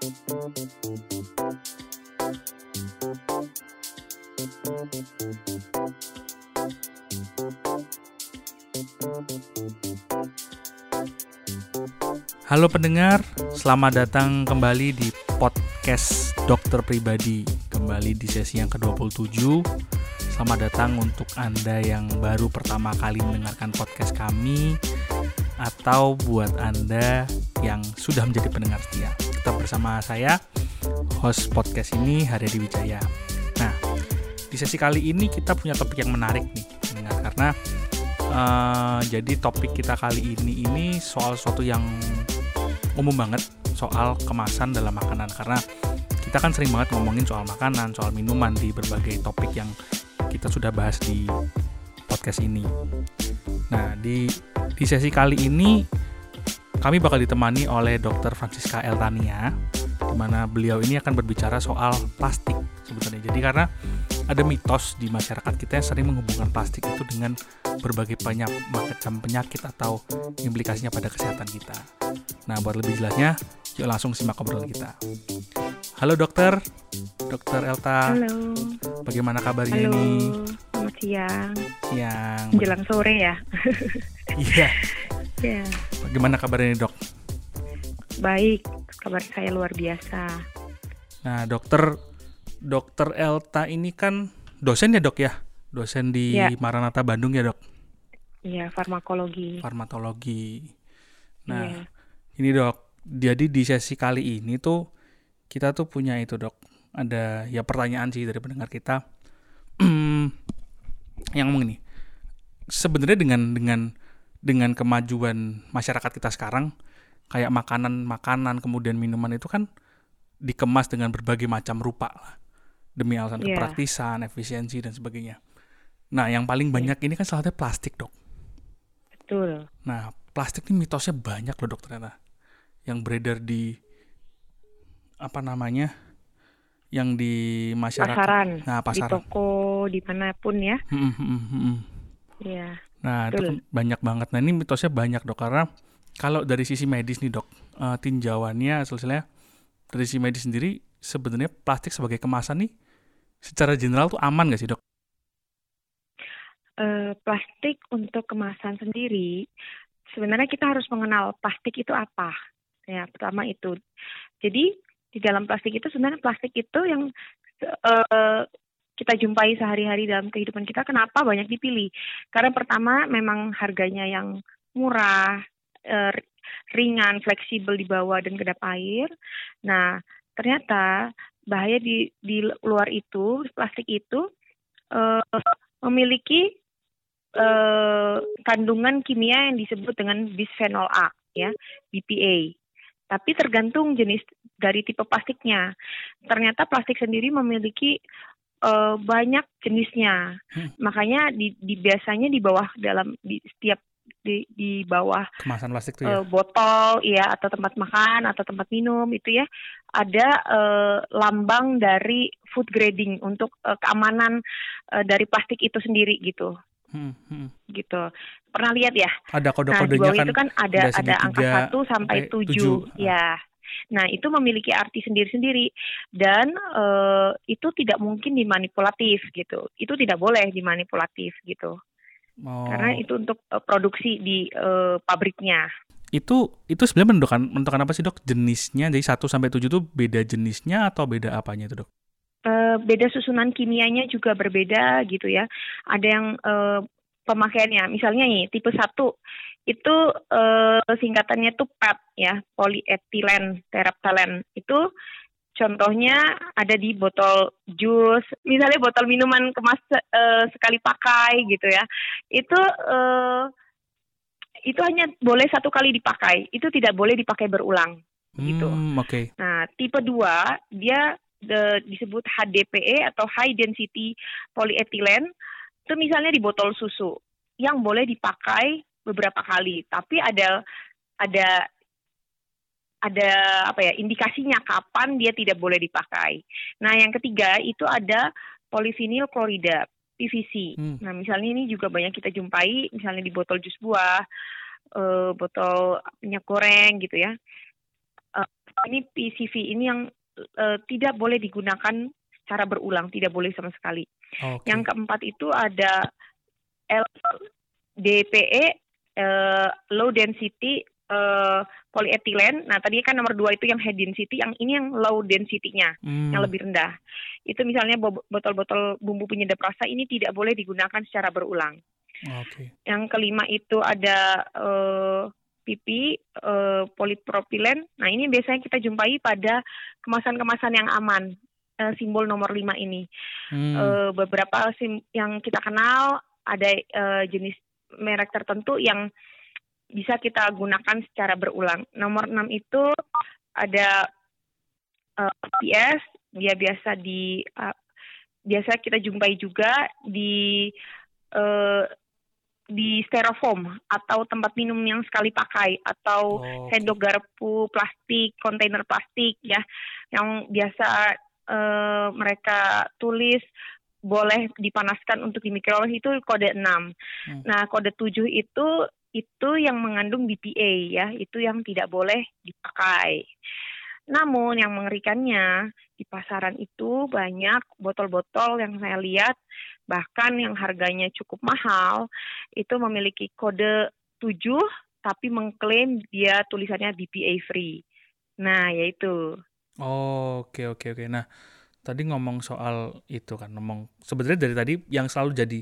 Halo pendengar, selamat datang kembali di podcast Dokter Pribadi. Kembali di sesi yang ke-27. Selamat datang untuk Anda yang baru pertama kali mendengarkan podcast kami atau buat Anda yang sudah menjadi pendengar setia. Bersama saya, host podcast ini Haryadi Wijaya. Nah, di sesi kali ini kita punya topik yang menarik nih, pendengar, karena uh, jadi topik kita kali ini ini soal sesuatu yang umum banget soal kemasan dalam makanan karena kita kan sering banget ngomongin soal makanan, soal minuman di berbagai topik yang kita sudah bahas di podcast ini. Nah, di di sesi kali ini kami bakal ditemani oleh Dr. Francisca Eltania di mana beliau ini akan berbicara soal plastik sebetulnya. Jadi karena ada mitos di masyarakat kita yang sering menghubungkan plastik itu dengan berbagai banyak macam penyakit atau implikasinya pada kesehatan kita. Nah, buat lebih jelasnya, yuk langsung simak obrolan kita. Halo dokter, dokter Elta. Halo. Bagaimana kabarnya Halo. ini? Selamat siang. Siang. Menjelang sore ya. Iya. ya. Bagaimana kabarnya dok? Baik. Kabar saya luar biasa. Nah, dokter dokter Elta ini kan dosen ya dok ya? Dosen di Ya. Maranatha Bandung ya dok? Iya, farmakologi. Farmatologi. Nah, Iya. ini dok, jadi di sesi kali ini tuh kita tuh punya itu dok, ada ya pertanyaan sih dari pendengar kita yang ini. Sebenarnya dengan dengan dengan kemajuan masyarakat kita sekarang, kayak makanan-makanan kemudian minuman itu kan dikemas dengan berbagai macam rupa lah, demi alasan Iya. kepraktisan, efisiensi dan sebagainya. Nah, yang paling banyak ini kan salah satunya plastik dok. Betul. Nah, plastik ini mitosnya banyak loh dok ternyata. Yang beredar di apa namanya? Yang di masyarakat. Pasaran. Nah, Di pasaran. toko, di mana pun ya. Hmm, hmm, hmm, hmm. Iya. Nah, itu Betul. kan banyak banget. Nah, ini mitosnya banyak dok karena kalau dari sisi medis nih dok, eh, tinjauannya hasilnya dari sisi medis sendiri sebenarnya plastik sebagai kemasan nih secara general tuh aman gak sih dok? Eh, plastik untuk kemasan sendiri, sebenarnya kita harus mengenal plastik itu apa. Ya, pertama itu. Jadi di dalam plastik itu sebenarnya plastik itu yang eh, kita jumpai sehari-hari dalam kehidupan kita. Kenapa banyak dipilih? Karena pertama memang harganya yang murah, eh, ringan, fleksibel dibawa dan kedap air. Nah, ternyata bahaya di di luar itu plastik itu eh, memiliki eh, kandungan kimia yang disebut dengan bisphenol A, ya, BPA. Tapi tergantung jenis dari tipe plastiknya. Ternyata plastik sendiri memiliki eh, banyak jenisnya. Hmm. Makanya di, di biasanya di bawah dalam di setiap di, di bawah Kemasan plastik tuh ya? eh, botol ya atau tempat makan atau tempat minum itu ya ada eh, lambang dari food grading untuk eh, keamanan eh, dari plastik itu sendiri gitu Hmm, hmm. gitu pernah lihat ya Ada nah di kode-kodenya bawah kan? itu kan ada ada angka satu sampai tujuh. ya nah itu memiliki arti sendiri-sendiri. Dan eh, itu tidak mungkin dimanipulatif gitu. Itu tidak boleh dimanipulatif gitu. Oh. karena itu untuk eh, produksi di eh, pabriknya. Itu itu sebenarnya menentukan menentukan apa sih dok? Jenisnya. Dari 1 sampai 7 itu beda jenisnya atau beda apanya itu dok? Eh, beda susunan kimianya juga berbeda gitu ya. Ada yang eh, pemakaiannya, misalnya nih tipe 1 itu eh, singkatannya tuh PET ya, polyethylene terephthalate. Itu contohnya ada di botol jus, misalnya botol minuman kemas eh, sekali pakai gitu ya. Itu eh, itu hanya boleh satu kali dipakai, itu tidak boleh dipakai berulang gitu. Hmm, oke. Nah, tipe 2 dia de- disebut HDPE atau high density polyethylene. Itu misalnya di botol susu yang boleh dipakai beberapa kali, tapi ada ada ada apa ya indikasinya kapan dia tidak boleh dipakai. Nah, yang ketiga itu ada polivinil klorida PVC. Hmm. Nah, misalnya ini juga banyak kita jumpai misalnya di botol jus buah, eh, botol minyak goreng gitu ya. Eh, ini PCV ini yang uh, tidak boleh digunakan secara berulang, tidak boleh sama sekali. Okay. Yang keempat itu ada LDPE uh, low density uh, polyethylene. Nah, tadi kan nomor dua itu yang high density, yang ini yang low density-nya, hmm. yang lebih rendah. Itu misalnya botol-botol bumbu penyedap rasa ini tidak boleh digunakan secara berulang. Okay. Yang kelima itu ada uh, pipi uh, polipropilen. Nah, ini biasanya kita jumpai pada kemasan-kemasan yang aman. Uh, simbol nomor lima ini. Hmm. Uh, beberapa sim yang kita kenal ada uh, jenis merek tertentu yang bisa kita gunakan secara berulang. Nomor 6 itu ada uh, eh, PS, dia biasa di uh, biasa kita jumpai juga di uh, di styrofoam atau tempat minum yang sekali pakai atau oh. sendok garpu plastik, kontainer plastik ya yang biasa uh, mereka tulis boleh dipanaskan untuk di microwave itu kode 6. Hmm. Nah, kode 7 itu itu yang mengandung BPA ya, itu yang tidak boleh dipakai. Namun yang mengerikannya di pasaran itu banyak botol-botol yang saya lihat bahkan yang harganya cukup mahal itu memiliki kode 7 tapi mengklaim dia tulisannya BPA free. Nah, yaitu. Oh, oke okay, oke okay, oke. Okay. Nah, tadi ngomong soal itu kan ngomong sebenarnya dari tadi yang selalu jadi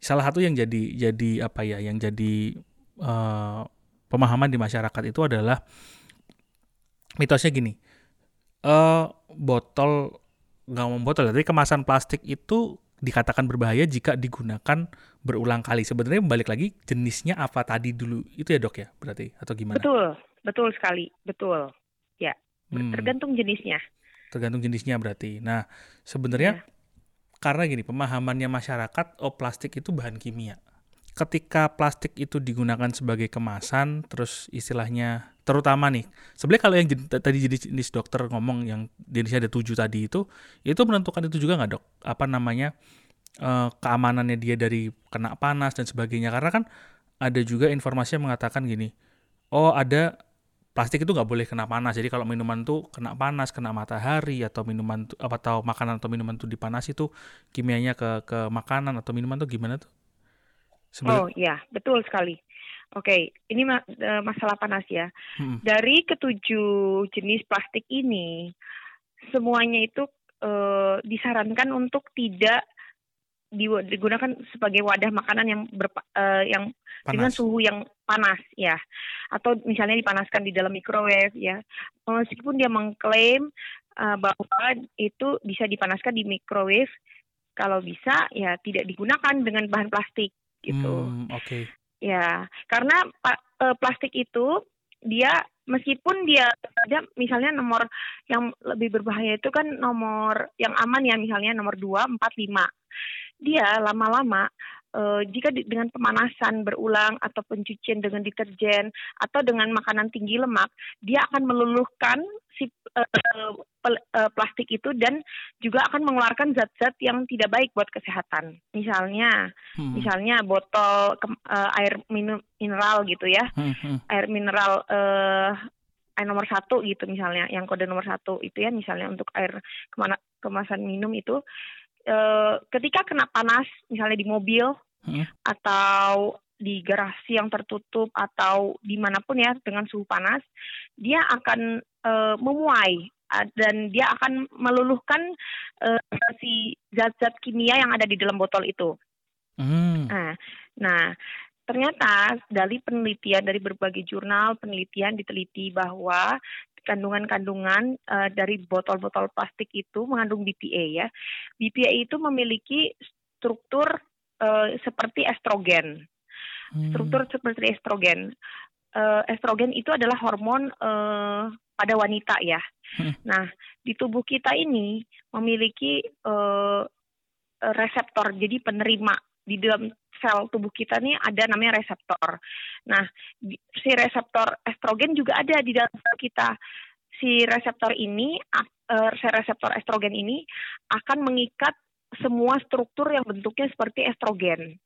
salah satu yang jadi jadi apa ya yang jadi uh, pemahaman di masyarakat itu adalah mitosnya gini. Uh, botol nggak mau botol tapi kemasan plastik itu dikatakan berbahaya jika digunakan berulang kali. Sebenarnya balik lagi jenisnya apa tadi dulu? Itu ya dok ya berarti? Atau gimana? Betul betul sekali betul. Ya hmm. tergantung jenisnya Tergantung jenisnya berarti. Nah, sebenarnya ya. karena gini, pemahamannya masyarakat, oh plastik itu bahan kimia. Ketika plastik itu digunakan sebagai kemasan, terus istilahnya, terutama nih, sebenarnya kalau yang tadi jenis, jenis dokter ngomong yang jenisnya ada tujuh tadi itu, itu menentukan itu juga nggak dok? Apa namanya, eh, keamanannya dia dari kena panas dan sebagainya. Karena kan ada juga informasi yang mengatakan gini, oh ada plastik itu nggak boleh kena panas. Jadi kalau minuman tuh kena panas, kena matahari atau minuman tuh, apa tahu makanan atau minuman tuh dipanas itu kimianya ke ke makanan atau minuman tuh gimana tuh? Sebenernya... Oh iya, betul sekali. Oke, ini ma e, masalah panas ya. Hmm. Dari ketujuh jenis plastik ini, semuanya itu uh, disarankan untuk tidak digunakan sebagai wadah makanan yang ber, uh, yang panas. dengan suhu yang panas ya atau misalnya dipanaskan di dalam microwave ya meskipun dia mengklaim uh, bahwa itu bisa dipanaskan di microwave kalau bisa ya tidak digunakan dengan bahan plastik gitu hmm, oke okay. ya karena uh, plastik itu dia meskipun dia ada misalnya nomor yang lebih berbahaya itu kan nomor yang aman ya misalnya nomor 2, 4, 5 dia lama-lama uh, jika di, dengan pemanasan berulang atau pencucian dengan deterjen atau dengan makanan tinggi lemak, dia akan meluluhkan si uh, uh, plastik itu dan juga akan mengeluarkan zat-zat yang tidak baik buat kesehatan. Misalnya, hmm. misalnya botol ke, uh, air minum mineral gitu ya, hmm. hmm. air mineral uh, air nomor satu gitu misalnya, yang kode nomor satu itu ya misalnya untuk air ke mana kemasan minum itu Eh, ketika kena panas misalnya di mobil hmm. atau di garasi yang tertutup atau di mana pun ya dengan suhu panas dia akan uh, memuai dan dia akan meluluhkan uh, si zat-zat kimia yang ada di dalam botol itu. Hmm. Nah, nah ternyata dari penelitian dari berbagai jurnal penelitian diteliti bahwa kandungan-kandungan uh, dari botol-botol plastik itu mengandung BPA ya. BPA itu memiliki struktur uh, seperti estrogen. Hmm. Struktur seperti estrogen. Uh, estrogen itu adalah hormon uh, pada wanita ya. Hmm. Nah, di tubuh kita ini memiliki uh, reseptor, jadi penerima di dalam sel tubuh kita nih ada namanya reseptor. Nah, si reseptor estrogen juga ada di dalam sel kita. Si reseptor ini, uh, si reseptor estrogen ini akan mengikat semua struktur yang bentuknya seperti estrogen.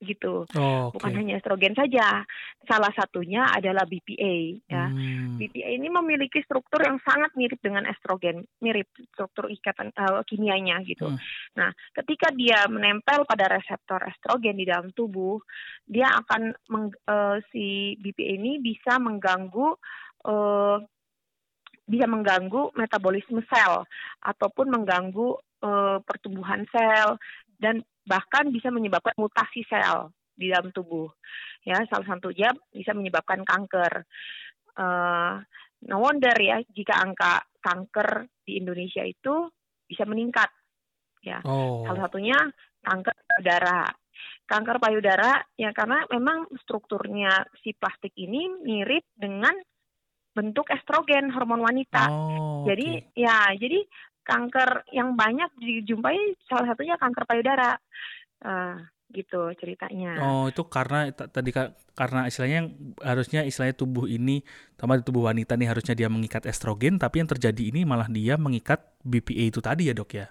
Gitu. Oh, Bukan oke. hanya estrogen saja. Salah satunya adalah BPA ya. Hmm. BPA ini memiliki struktur yang sangat mirip dengan estrogen, mirip struktur ikatan eh, kimianya gitu. Hmm. Nah, ketika dia menempel pada reseptor estrogen di dalam tubuh, dia akan meng- eh, si BPA ini bisa mengganggu eh, bisa mengganggu metabolisme sel ataupun mengganggu eh, pertumbuhan sel dan bahkan bisa menyebabkan mutasi sel di dalam tubuh. Ya, salah satunya bisa menyebabkan kanker. Eh, no wonder ya jika angka kanker di Indonesia itu bisa meningkat. Ya, Oh. salah satunya kanker payudara. Kanker payudara ya karena memang strukturnya si plastik ini mirip dengan bentuk estrogen hormon wanita. Oh, Jadi oke. ya, jadi kanker yang banyak dijumpai salah satunya kanker payudara. Eh, gitu ceritanya. Oh, itu karena tadi ka- karena istilahnya harusnya istilahnya tubuh ini, terutama di tubuh wanita nih harusnya dia mengikat estrogen, tapi yang terjadi ini malah dia mengikat BPA itu tadi ya, Dok ya.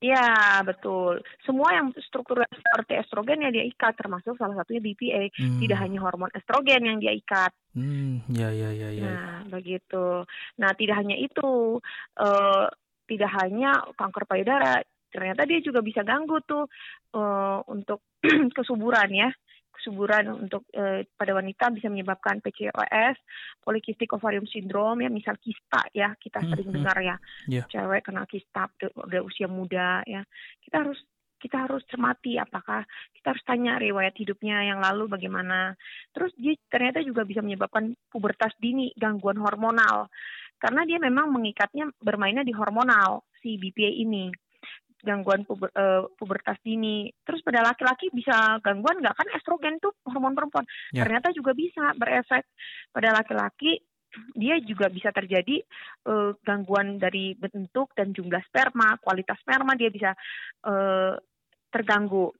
Iya, betul. Semua yang struktur seperti estrogen ya dia ikat, termasuk salah satunya BPA. Tidak Hmm. hanya hormon estrogen yang dia ikat. Hmm, ya ya ya ya. Nah, begitu. Nah, tidak hanya itu, eh, tidak hanya kanker payudara, ternyata dia juga bisa ganggu tuh eh, untuk kesuburan ya. Kesuburan untuk eh, pada wanita bisa menyebabkan PCOS, polycystic ovarium syndrome ya, misal kista ya, kita sering hmm. dengar ya. Iya. Cewek kena kista udah usia muda ya. Kita harus kita harus cermati apakah kita harus tanya riwayat hidupnya yang lalu bagaimana. Terus dia ternyata juga bisa menyebabkan pubertas dini, gangguan hormonal. Karena dia memang mengikatnya bermainnya di hormonal si BPA ini. Gangguan puber- eh, pubertas dini. Terus pada laki-laki bisa gangguan nggak kan estrogen tuh hormon perempuan. Ya. Ternyata juga bisa berefek pada laki-laki dia juga bisa terjadi eh, gangguan dari bentuk dan jumlah sperma, kualitas sperma dia bisa eh, terganggu.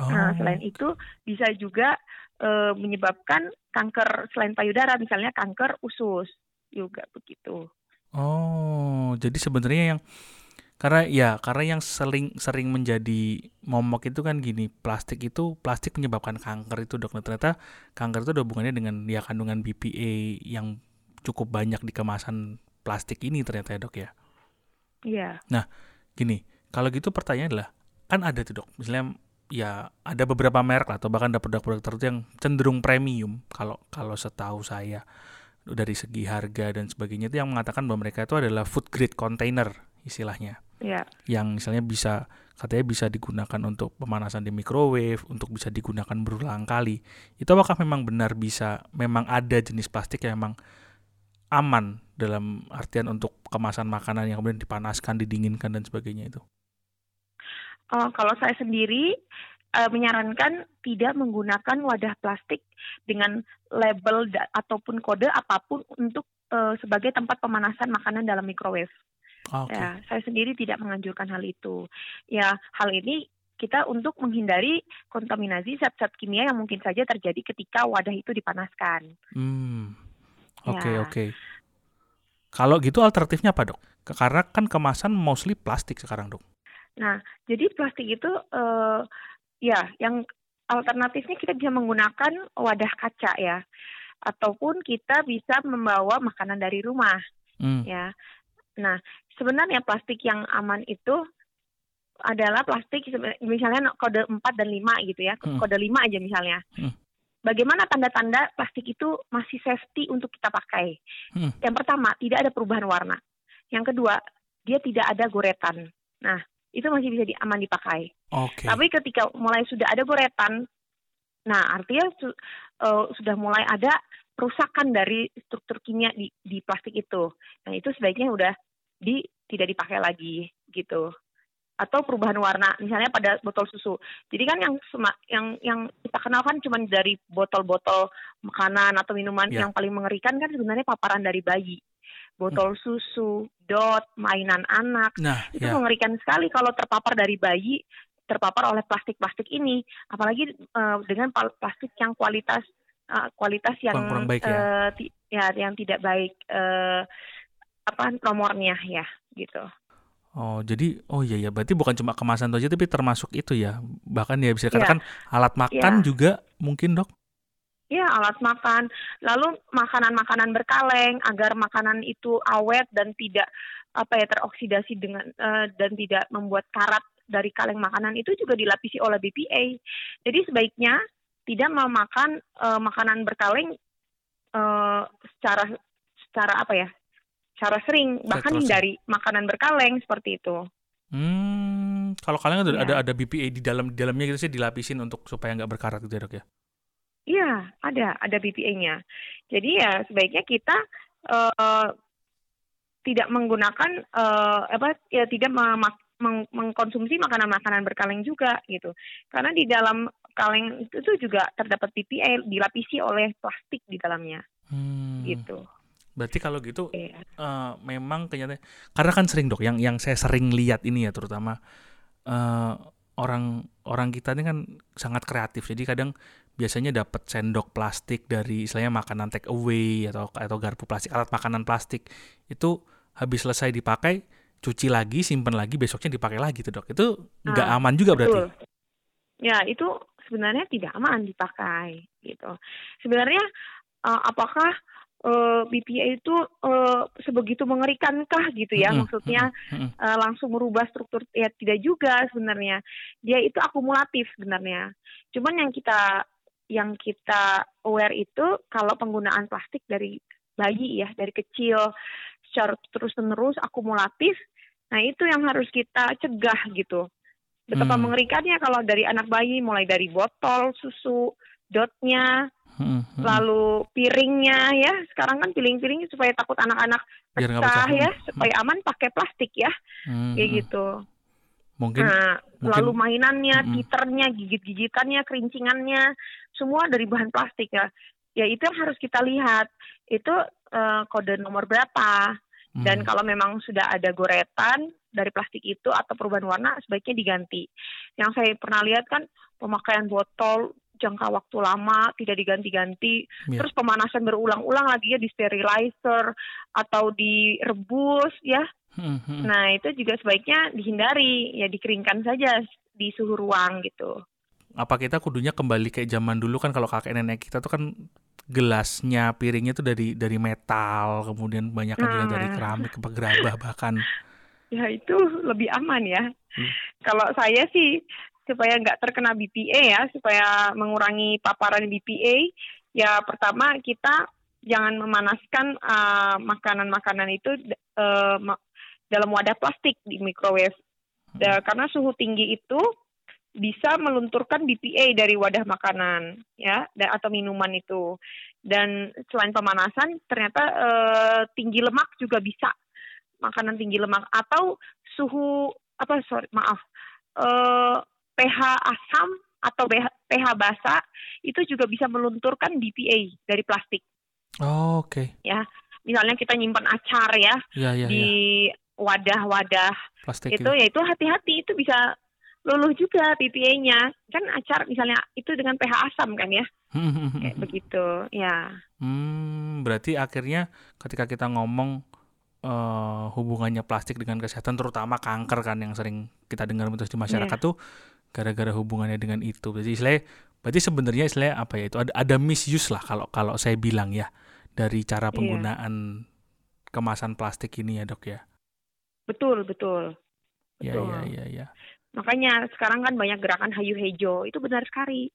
Oh. Nah, selain itu bisa juga eh, menyebabkan kanker selain payudara, misalnya kanker usus juga begitu. Oh, jadi sebenarnya yang karena ya karena yang sering sering menjadi momok itu kan gini, plastik itu plastik menyebabkan kanker itu dok. Nah, ternyata kanker itu ada hubungannya dengan ya kandungan BPA yang cukup banyak di kemasan plastik ini ternyata ya dok ya. Iya. Gini, kalau gitu pertanyaan adalah kan ada tuh dok, misalnya ya ada beberapa merek lah atau bahkan ada produk-produk tertentu yang cenderung premium. Kalau kalau setahu saya dari segi harga dan sebagainya itu yang mengatakan bahwa mereka itu adalah food grade container istilahnya. Iya. yang misalnya bisa katanya bisa digunakan untuk pemanasan di microwave untuk bisa digunakan berulang kali. Itu apakah memang benar bisa memang ada jenis plastik yang memang aman dalam artian untuk kemasan makanan yang kemudian dipanaskan didinginkan dan sebagainya itu Oh, kalau saya sendiri eh, menyarankan tidak menggunakan wadah plastik dengan label ataupun kode apa pun untuk eh, sebagai tempat pemanasan makanan dalam microwave. Oke Ya, saya sendiri tidak menganjurkan hal itu. Ya, hal ini kita untuk menghindari kontaminasi zat-zat kimia yang mungkin saja terjadi ketika wadah itu dipanaskan. Hmm. Oke, Ya. oke. Kalau gitu alternatifnya apa, Dok? Karena kan kemasan mostly plastik sekarang, Dok. Nah, jadi plastik itu eh, ya yang alternatifnya kita bisa menggunakan wadah kaca ya. Ataupun kita bisa membawa makanan dari rumah Hmm. ya. Nah, sebenarnya plastik yang aman itu adalah plastik misalnya kode 4 dan 5 gitu ya. Hmm. Kode 5 aja misalnya. Hmm. Bagaimana tanda-tanda plastik itu masih safety untuk kita pakai? Hmm. Yang pertama, tidak ada perubahan warna. Yang kedua, dia tidak ada goretan. Nah, itu masih bisa di, aman dipakai. Oke. Tapi ketika mulai sudah ada goretan, nah artinya su- eh, sudah mulai ada perusakan dari struktur kimia di, di plastik itu. Nah itu sebaiknya udah di tidak dipakai lagi gitu. Atau perubahan warna, misalnya pada botol susu. Jadi kan yang yang yang kita kenal kan cuma dari botol-botol makanan atau minuman Ya. yang paling mengerikan kan sebenarnya paparan dari bayi. Botol susu, dot, mainan anak Nah, itu ya. mengerikan sekali kalau terpapar dari bayi terpapar oleh plastik-plastik ini apalagi eh, dengan plastik yang kualitas eh, kualitas yang Kurang- kurang baik ya. eh, ti- ya yang tidak baik eh, apa nomornya ya gitu Oh, jadi oh iya ya, berarti bukan cuma kemasan itu aja tapi termasuk itu ya. Bahkan ya bisa dikatakan ya. alat makan ya. juga mungkin, Dok. Ya, alat makan. Lalu makanan-makanan berkaleng agar makanan itu awet dan tidak apa ya teroksidasi dengan uh, dan tidak membuat karat dari kaleng makanan itu juga dilapisi oleh BPA. Jadi sebaiknya tidak memakan uh, makanan berkaleng uh, secara secara apa ya? Secara sering bahkan hindari makanan berkaleng seperti itu. Hmm, kalau kaleng ada, ya. ada ada BPA di dalam di dalamnya gitu sih dilapisin untuk supaya nggak berkarat gitu ya, dok ya? Iya, ada ada BPA-nya. Jadi ya sebaiknya kita uh, tidak menggunakan uh, apa ya tidak memak meng mengkonsumsi makanan-makanan berkaleng juga gitu. Karena di dalam kaleng itu juga terdapat BPA dilapisi oleh plastik di dalamnya. Hmm. Gitu. Berarti kalau gitu yeah. Iya. uh, memang kenyataan karena kan sering dok yang yang saya sering lihat ini ya terutama uh, orang orang kita ini kan sangat kreatif. Jadi kadang biasanya dapat sendok plastik dari istilahnya makanan take away atau atau garpu plastik alat makanan plastik. Itu habis selesai dipakai cuci lagi simpan lagi besoknya dipakai lagi tuh dok. Itu nggak nah, aman juga berarti? ya itu sebenarnya tidak aman dipakai gitu. Sebenarnya uh, apakah uh, eh, BPA itu uh, sebegitu mengerikankah gitu ya? Mm -hmm. maksudnya mm -hmm. uh, langsung merubah struktur? Ya tidak juga sebenarnya. Dia itu akumulatif sebenarnya. Cuman yang kita yang kita aware itu kalau penggunaan plastik dari bayi ya dari kecil secara terus menerus akumulatif nah itu yang harus kita cegah gitu betapa hmm. mengerikannya kalau dari anak bayi mulai dari botol susu dotnya hmm, hmm. lalu piringnya ya sekarang kan piring-piring supaya takut anak-anak pecah ya supaya aman pakai plastik ya hmm. kayak hmm. gitu mungkin, nah, mungkin lalu mainannya hmm. titernya gigit-gigitannya kerincingannya semua dari bahan plastik ya ya itu yang harus kita lihat itu uh, kode nomor berapa dan hmm. kalau memang sudah ada goretan dari plastik itu atau perubahan warna sebaiknya diganti. Yang saya pernah lihat kan pemakaian botol jangka waktu lama tidak diganti-ganti, yeah. terus pemanasan berulang-ulang lagi ya di sterilizer atau direbus ya. Hmm, hmm. Nah itu juga sebaiknya dihindari ya dikeringkan saja di suhu ruang gitu. Apa kita kudunya kembali kayak zaman dulu kan kalau kakek nenek kita tuh kan gelasnya, piringnya itu dari dari metal, kemudian banyak kan juga dari nah. keramik, gerabah bahkan. Ya itu lebih aman ya. Hmm. Kalau saya sih supaya nggak terkena BPA ya, supaya mengurangi paparan BPA, ya pertama kita jangan memanaskan uh, makanan-makanan itu uh, dalam wadah plastik di microwave. Hmm. karena suhu tinggi itu bisa melunturkan BPA dari wadah makanan ya dan atau minuman itu dan selain pemanasan ternyata uh, tinggi lemak juga bisa makanan tinggi lemak atau suhu apa sorry maaf pH asam atau pH basah itu juga bisa melunturkan BPA dari plastik. Oh, Oke. Okay. Ya, misalnya kita nyimpan acar ya, ya, ya di ya. wadah-wadah plastik itu, ya itu hati-hati itu bisa luluh juga BPA-nya. Kan acar misalnya itu dengan pH asam kan ya. Kayak begitu, ya. Hmm, berarti akhirnya ketika kita ngomong uh, hubungannya plastik dengan kesehatan terutama kanker kan yang sering kita dengar terus di masyarakat yeah. tuh gara-gara hubungannya dengan itu. Berarti istilah berarti sebenarnya istilah apa ya itu ada ada misuse lah kalau kalau saya bilang ya dari cara iya. penggunaan yeah. kemasan plastik ini ya, Dok ya. Betul, betul. Iya, iya, iya, iya. Makanya sekarang kan banyak gerakan hayu hejo, itu benar sekali.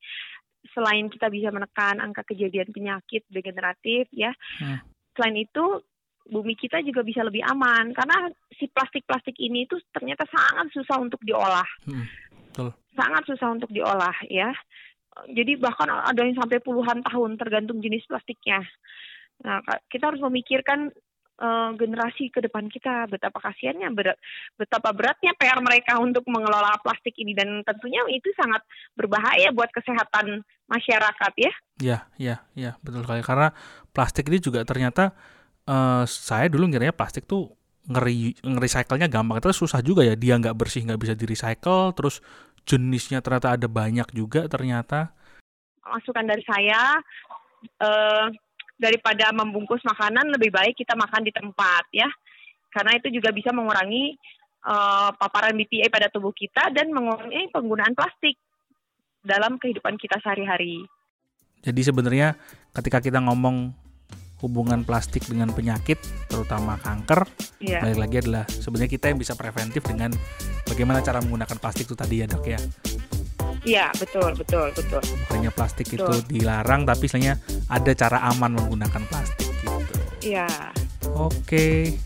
Selain kita bisa menekan angka kejadian penyakit degeneratif ya, hmm. selain itu bumi kita juga bisa lebih aman karena si plastik-plastik ini itu ternyata sangat susah untuk diolah. Hmm. Betul. Sangat susah untuk diolah ya. Jadi bahkan ada yang sampai puluhan tahun tergantung jenis plastiknya. Nah, kita harus memikirkan uh, generasi ke depan kita. Betapa kasihannya berat betapa beratnya PR mereka untuk mengelola plastik ini. Dan tentunya itu sangat berbahaya buat kesehatan masyarakat ya. Ya, ya, ya, betul sekali. Karena plastik ini juga ternyata uh, saya dulu ngiranya plastik tuh ngeri nge-recycle-nya gampang. Terus susah juga ya dia nggak bersih nggak bisa di recycle terus jenisnya ternyata ada banyak juga ternyata. Masukan dari saya uh, daripada membungkus makanan lebih baik kita makan di tempat ya karena itu juga bisa mengurangi uh, paparan BPA pada tubuh kita dan mengurangi penggunaan plastik dalam kehidupan kita sehari-hari. Jadi sebenarnya ketika kita ngomong hubungan plastik dengan penyakit, terutama kanker, yeah. balik lagi adalah sebenarnya kita yang bisa preventif dengan bagaimana cara menggunakan plastik itu tadi ya dok ya. Iya betul betul betul. Makanya plastik betul. itu dilarang, tapi sebenarnya ada cara aman menggunakan plastik gitu. Iya. Oke.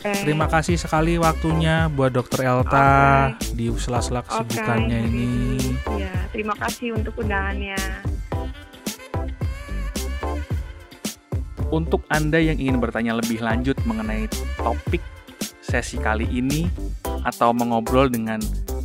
Okay. Terima kasih sekali waktunya buat Dokter Elta okay. di sela-sela kesibukannya okay. ini. Iya, terima kasih untuk undangannya. Untuk Anda yang ingin bertanya lebih lanjut mengenai topik sesi kali ini atau mengobrol dengan